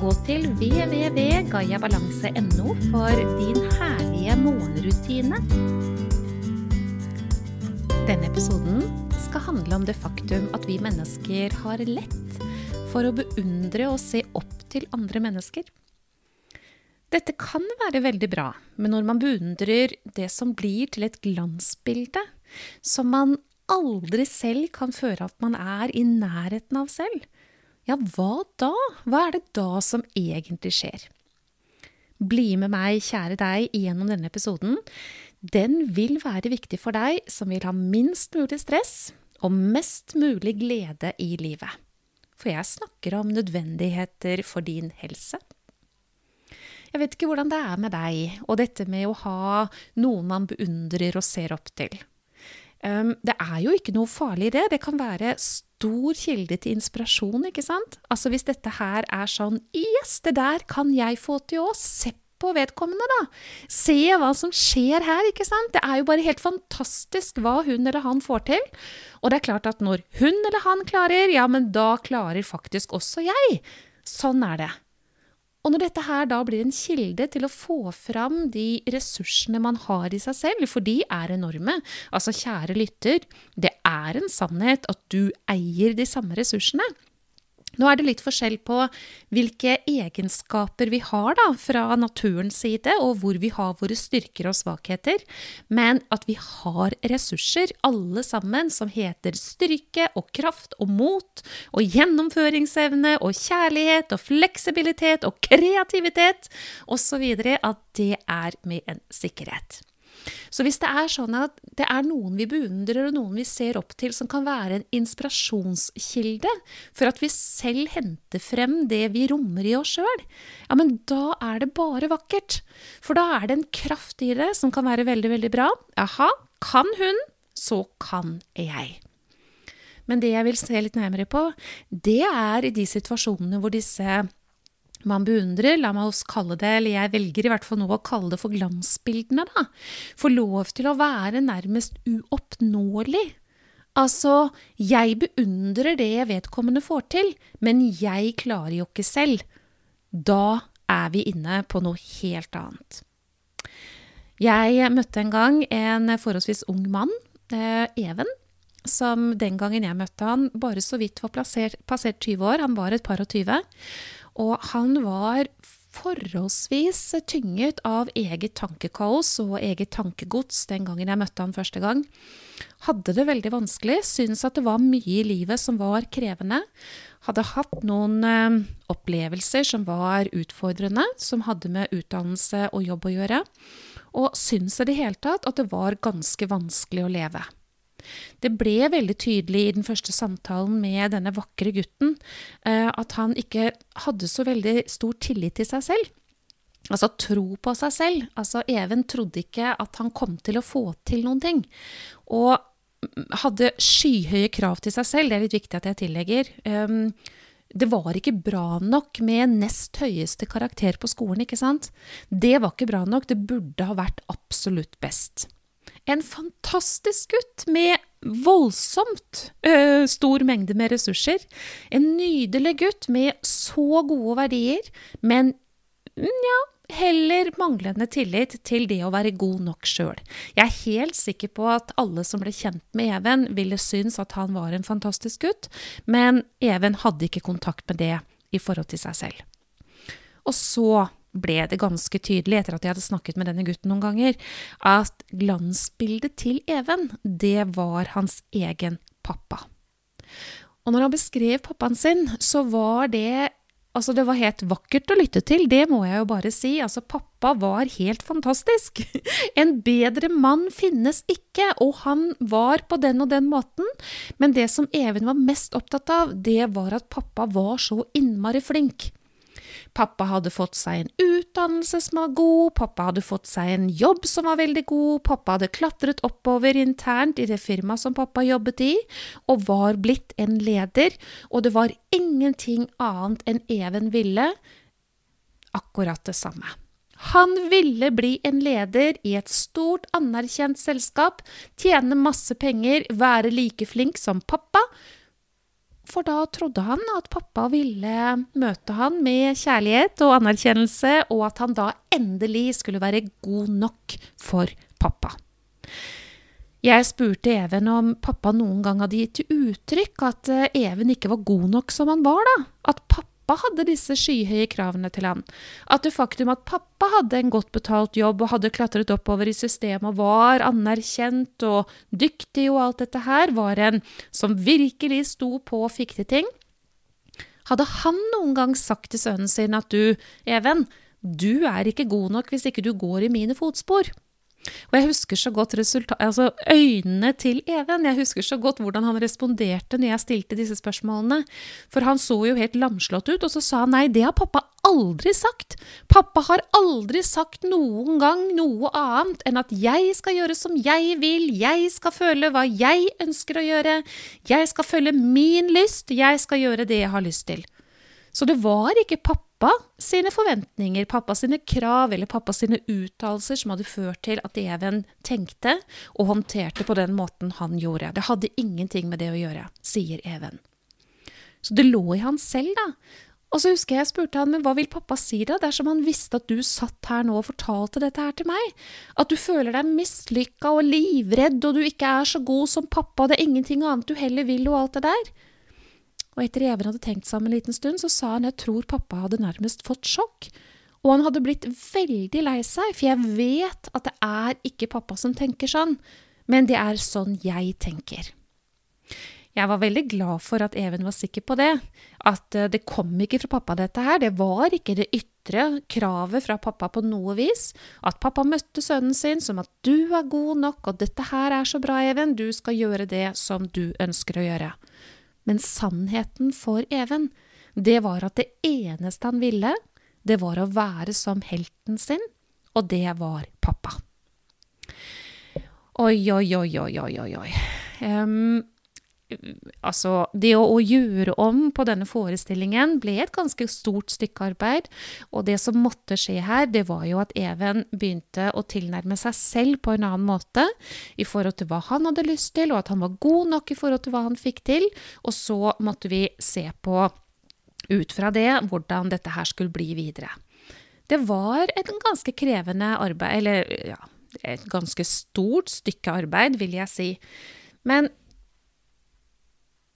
Gå til www.gayabalanse.no for din herlige morgenrutine. Denne episoden skal handle om det faktum at vi mennesker har lett for å beundre og se opp til andre mennesker. Dette kan være veldig bra, men når man beundrer det som blir til et glansbilde, som man aldri selv kan føre at man er i nærheten av selv, ja, hva da? Hva er det da som egentlig skjer? Bli med meg, kjære deg, gjennom denne episoden. Den vil være viktig for deg som vil ha minst mulig stress og mest mulig glede i livet. For jeg snakker om nødvendigheter for din helse. Jeg vet ikke hvordan det er med deg og dette med å ha noen man beundrer og ser opp til. Det er jo ikke noe farlig i det. Det kan være stor kilde til inspirasjon, ikke sant? Altså hvis dette her er sånn Yes, det der kan jeg få til òg. Se på vedkommende, da. Se hva som skjer her, ikke sant? Det er jo bare helt fantastisk hva hun eller han får til. Og det er klart at når hun eller han klarer, ja, men da klarer faktisk også jeg. Sånn er det. Og når dette her da blir en kilde til å få fram de ressursene man har i seg selv, for de er enorme Altså, kjære lytter, det er en sannhet at du eier de samme ressursene. Nå er det litt forskjell på hvilke egenskaper vi har da, fra naturens side, og hvor vi har våre styrker og svakheter, men at vi har ressurser, alle sammen, som heter styrke og kraft og mot og gjennomføringsevne og kjærlighet og fleksibilitet og kreativitet osv., at det er med en sikkerhet. Så hvis det er sånn at det er noen vi beundrer og noen vi ser opp til som kan være en inspirasjonskilde for at vi selv henter frem det vi rommer i oss sjøl, ja, men da er det bare vakkert. For da er det en kraft i det som kan være veldig, veldig bra. Aha, kan hun, så kan jeg. Men det jeg vil se litt nærmere på, det er i de situasjonene hvor disse man beundrer, la meg oss kalle det, eller jeg velger i hvert fall nå å kalle det for glansbildene, da, får lov til å være nærmest uoppnåelig. Altså, jeg beundrer det vedkommende får til, men jeg klarer jo ikke selv. Da er vi inne på noe helt annet. Jeg møtte en gang en forholdsvis ung mann, eh, Even, som den gangen jeg møtte han, bare så vidt var plassert, passert 20 år. Han var et par og tyve. Og han var forholdsvis tynget av eget tankekaos og eget tankegods den gangen jeg møtte han første gang. Hadde det veldig vanskelig, syntes at det var mye i livet som var krevende. Hadde hatt noen eh, opplevelser som var utfordrende, som hadde med utdannelse og jobb å gjøre. Og syntes i det hele tatt at det var ganske vanskelig å leve. Det ble veldig tydelig i den første samtalen med denne vakre gutten eh, at han ikke hadde så veldig stor tillit til seg selv. Altså tro på seg selv. Altså Even trodde ikke at han kom til å få til noen ting. Og hadde skyhøye krav til seg selv, det er litt viktig at jeg tillegger. Um, det var ikke bra nok med nest høyeste karakter på skolen, ikke sant? Det var ikke bra nok, det burde ha vært absolutt best. En fantastisk gutt med voldsomt øh, stor mengde med ressurser. En nydelig gutt med så gode verdier, men nja heller manglende tillit til det å være god nok sjøl. Jeg er helt sikker på at alle som ble kjent med Even, ville synes at han var en fantastisk gutt, men Even hadde ikke kontakt med det i forhold til seg selv. Og så ble det ganske tydelig, etter at jeg hadde snakket med denne gutten noen ganger, at glansbildet til Even, det var hans egen pappa. Og når han beskrev pappaen sin, så var det Altså, det var helt vakkert å lytte til, det må jeg jo bare si. Altså, pappa var helt fantastisk. En bedre mann finnes ikke, og han var på den og den måten. Men det som Even var mest opptatt av, det var at pappa var så innmari flink. Pappa hadde fått seg en utdannelse som var god, pappa hadde fått seg en jobb som var veldig god, pappa hadde klatret oppover internt i det firmaet som pappa jobbet i, og var blitt en leder, og det var ingenting annet enn Even ville, akkurat det samme. Han ville bli en leder i et stort, anerkjent selskap, tjene masse penger, være like flink som pappa, for da trodde han at pappa ville møte han med kjærlighet og anerkjennelse, og at han da endelig skulle være god nok for pappa. Jeg spurte Even om pappa noen gang hadde gitt uttrykk at eh, Even ikke var god nok som han var, da. At pappa pappa hadde disse skyhøye kravene til han. At det faktum at pappa hadde en godt betalt jobb og hadde klatret oppover i systemet og var anerkjent og dyktig og alt dette her, var en som virkelig sto på og fikk til ting. Hadde han noen gang sagt til sønnen sin at du, Even, du er ikke god nok hvis ikke du går i mine fotspor? Og jeg husker så godt altså øynene til Even. Jeg husker så godt hvordan han responderte når jeg stilte disse spørsmålene. For han så jo helt lamslått ut, og så sa han nei, det har pappa aldri sagt. Pappa har aldri sagt noen gang noe annet enn at jeg skal gjøre som jeg vil, jeg skal føle hva jeg ønsker å gjøre, jeg skal følge min lyst, jeg skal gjøre det jeg har lyst til. Så det var ikke pappa sine forventninger, pappa sine krav eller pappa sine uttalelser som hadde ført til at Even tenkte og håndterte på den måten han gjorde. Det hadde ingenting med det å gjøre, sier Even. Så det lå i han selv, da. Og så husker jeg jeg spurte han, men hva vil pappa si da, dersom han visste at du satt her nå og fortalte dette her til meg? At du føler deg mislykka og livredd, og du ikke er så god som pappa, det er ingenting annet du heller vil, og alt det der? Og etter Even hadde tenkt seg om en liten stund, så sa han jeg tror pappa hadde nærmest fått sjokk. Og han hadde blitt veldig lei seg, for jeg vet at det er ikke pappa som tenker sånn, men det er sånn jeg tenker. Jeg var veldig glad for at Even var sikker på det, at eh, det kom ikke fra pappa dette her, det var ikke det ytre kravet fra pappa på noe vis, at pappa møtte sønnen sin som at du er god nok, og dette her er så bra, Even, du skal gjøre det som du ønsker å gjøre. Men sannheten for Even, det var at det eneste han ville, det var å være som helten sin, og det var pappa. Oi, oi, oi, oi, oi, oi. Um, altså, det å, å, gjøre om på denne forestillingen ble et ganske stort stykke arbeid. Og det som måtte skje her, det var jo at Even begynte å tilnærme seg selv på en annen måte i forhold til hva han hadde lyst til, og at han var god nok i forhold til hva han fikk til. Og så måtte vi se på, ut fra det, hvordan dette her skulle bli videre. Det var et ganske krevende arbeid, eller ja, et ganske stort stykke arbeid, vil jeg si. Men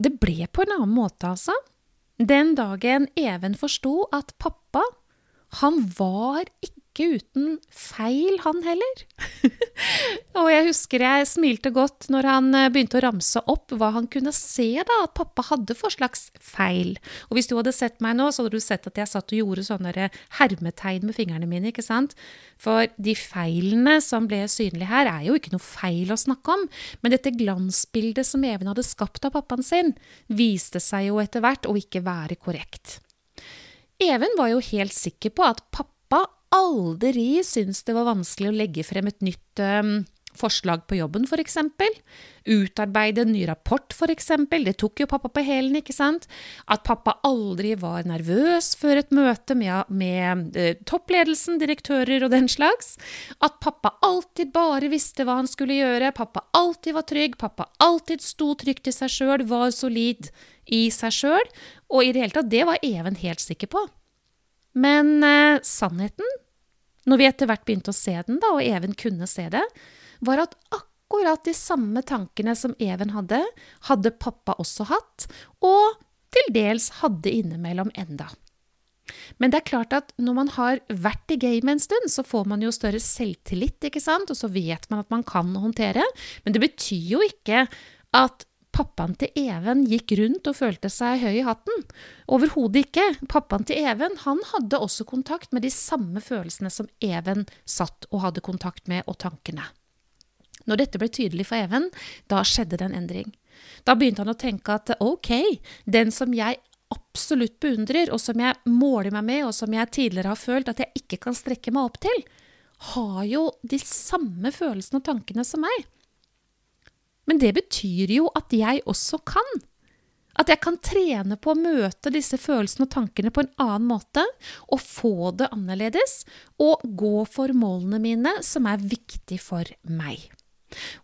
det ble på en annen måte, altså. Den dagen Even forsto at pappa, han var ikke uten feil, han heller. Og jeg husker jeg smilte godt når han eh, begynte å ramse opp hva han kunne se da, at pappa hadde for slags feil. Og hvis du hadde sett meg nå, så hadde du sett at jeg satt og gjorde sånne hermetegn med fingrene mine, ikke sant? For de feilene som ble synlige her, er jo ikke noe feil å snakke om, men dette glansbildet som Even hadde skapt av pappaen sin, viste seg jo etter hvert å ikke være korrekt. Even var jo helt sikker på at pappa aldri syntes det var vanskelig å legge frem et nytt um, forslag på jobben, f.eks. Utarbeide en ny rapport, f.eks. Det tok jo pappa på hælen, ikke sant? At pappa aldri var nervøs før et møte med, med uh, toppledelsen, direktører og den slags. At pappa alltid bare visste hva han skulle gjøre. Pappa alltid var trygg. Pappa alltid sto trygt i seg sjøl, var solid i seg sjøl. Og i det hele tatt, det var Even helt sikker på. Men eh, sannheten, når vi etter hvert begynte å se den, da, og Even kunne se det, var at akkurat de samme tankene som Even hadde, hadde pappa også hatt, og til dels hadde innimellom enda. Men det er klart at når man har vært i gamet en stund, så får man jo større selvtillit, ikke sant, og så vet man at man kan håndtere. Men det betyr jo ikke at pappaen til Even gikk rundt og følte seg høy i hatten. Overhodet ikke. Pappaen til Even han hadde også kontakt med de samme følelsene som Even satt og hadde kontakt med, og tankene. Når dette ble tydelig for Even, da skjedde det en endring. Da begynte han å tenke at ok, den som jeg absolutt beundrer, og som jeg måler meg med, og som jeg tidligere har følt at jeg ikke kan strekke meg opp til, har jo de samme følelsene og tankene som meg. Men det betyr jo at jeg også kan. At jeg kan trene på å møte disse følelsene og tankene på en annen måte, og få det annerledes, og gå for målene mine, som er viktig for meg.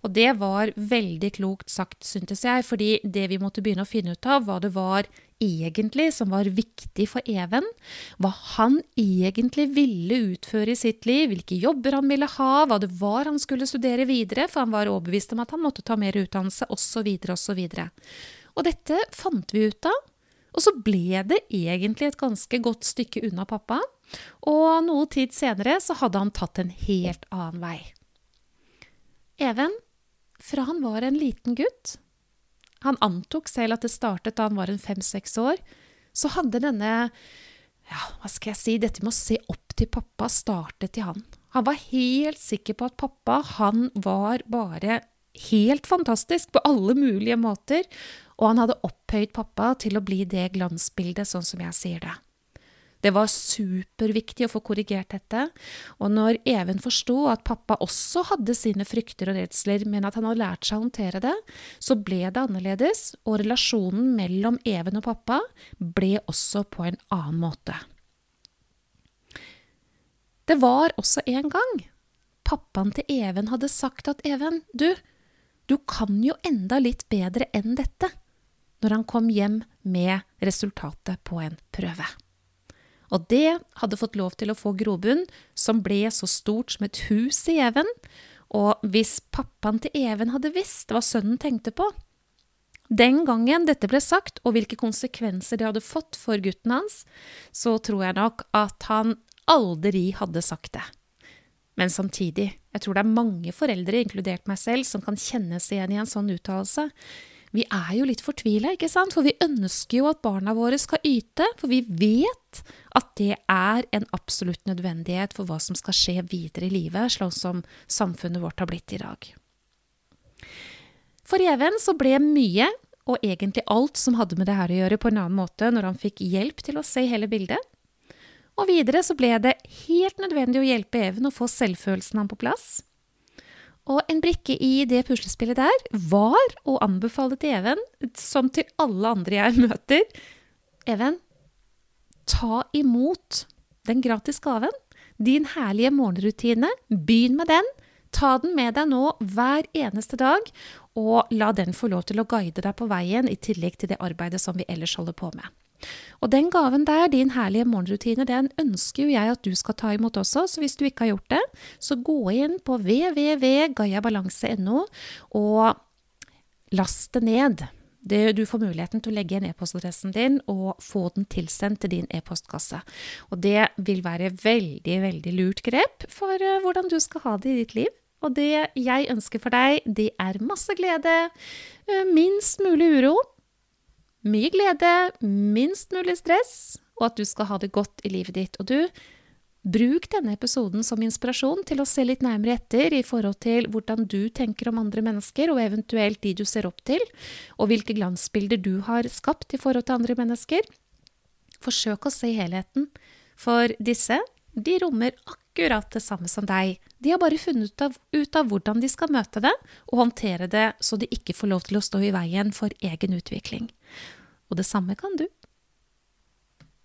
Og det var veldig klokt sagt, syntes jeg, fordi det vi måtte begynne å finne ut av, hva det var egentlig som var viktig for Even, hva han egentlig ville utføre i sitt liv, hvilke jobber han ville ha, hva det var han skulle studere videre, for han var overbevist om at han måtte ta mer utdannelse, osv., osv. Og dette fant vi ut av. Og så ble det egentlig et ganske godt stykke unna pappa. Og noe tid senere så hadde han tatt en helt annen vei. Even, fra han var en liten gutt Han antok selv at det startet da han var en fem-seks år. Så hadde denne ja, hva skal jeg si, dette med å se opp til pappa startet i han. Han var helt sikker på at pappa, han var bare helt fantastisk på alle mulige måter, og han hadde opphøyd pappa til å bli det glansbildet, sånn som jeg sier det. Det var superviktig å få korrigert dette, og når Even forsto at pappa også hadde sine frykter og redsler, men at han hadde lært seg å håndtere det, så ble det annerledes, og relasjonen mellom Even og pappa ble også på en annen måte. Det var også en gang pappaen til Even hadde sagt at Even, du, du kan jo enda litt bedre enn dette, når han kom hjem med resultatet på en prøve. Og det hadde fått lov til å få grobunn, som ble så stort som et hus i Even, og hvis pappaen til Even hadde visst hva sønnen tenkte på, den gangen dette ble sagt, og hvilke konsekvenser det hadde fått for gutten hans, så tror jeg nok at han aldri hadde sagt det. Men samtidig, jeg tror det er mange foreldre, inkludert meg selv, som kan kjenne seg igjen i en sånn uttalelse. Vi er jo litt fortvila, ikke sant, for vi ønsker jo at barna våre skal yte, for vi vet at det er en absolutt nødvendighet for hva som skal skje videre i livet, slik som samfunnet vårt har blitt i dag. For Even så ble mye, og egentlig alt som hadde med det her å gjøre, på en annen måte når han fikk hjelp til å se hele bildet. Og videre så ble det helt nødvendig å hjelpe Even å få selvfølelsen hans på plass. Og en brikke i det puslespillet der var å anbefale til Even, som til alle andre jeg møter Even, ta imot den gratis gaven. Din herlige morgenrutine. Begynn med den. Ta den med deg nå hver eneste dag, og la den få lov til å guide deg på veien, i tillegg til det arbeidet som vi ellers holder på med. Og den gaven der, din herlige morgenrutine, den ønsker jo jeg at du skal ta imot også, så hvis du ikke har gjort det, så gå inn på www.gayabalanse.no og last det ned. Det, du får muligheten til å legge inn e-postadressen din og få den tilsendt til din e-postkasse. Og det vil være veldig, veldig lurt grep for uh, hvordan du skal ha det i ditt liv. Og det jeg ønsker for deg, det er masse glede, uh, minst mulig uro, mye glede, minst mulig stress, og at du skal ha det godt i livet ditt. Og du, bruk denne episoden som inspirasjon til å se litt nærmere etter i forhold til hvordan du tenker om andre mennesker, og eventuelt de du ser opp til, og hvilke glansbilder du har skapt i forhold til andre mennesker. Forsøk å se helheten, for disse, de rommer akkurat det samme som deg. De har bare funnet ut av, ut av hvordan de skal møte det, og håndtere det så de ikke får lov til å stå i veien for egen utvikling. Og det samme kan du.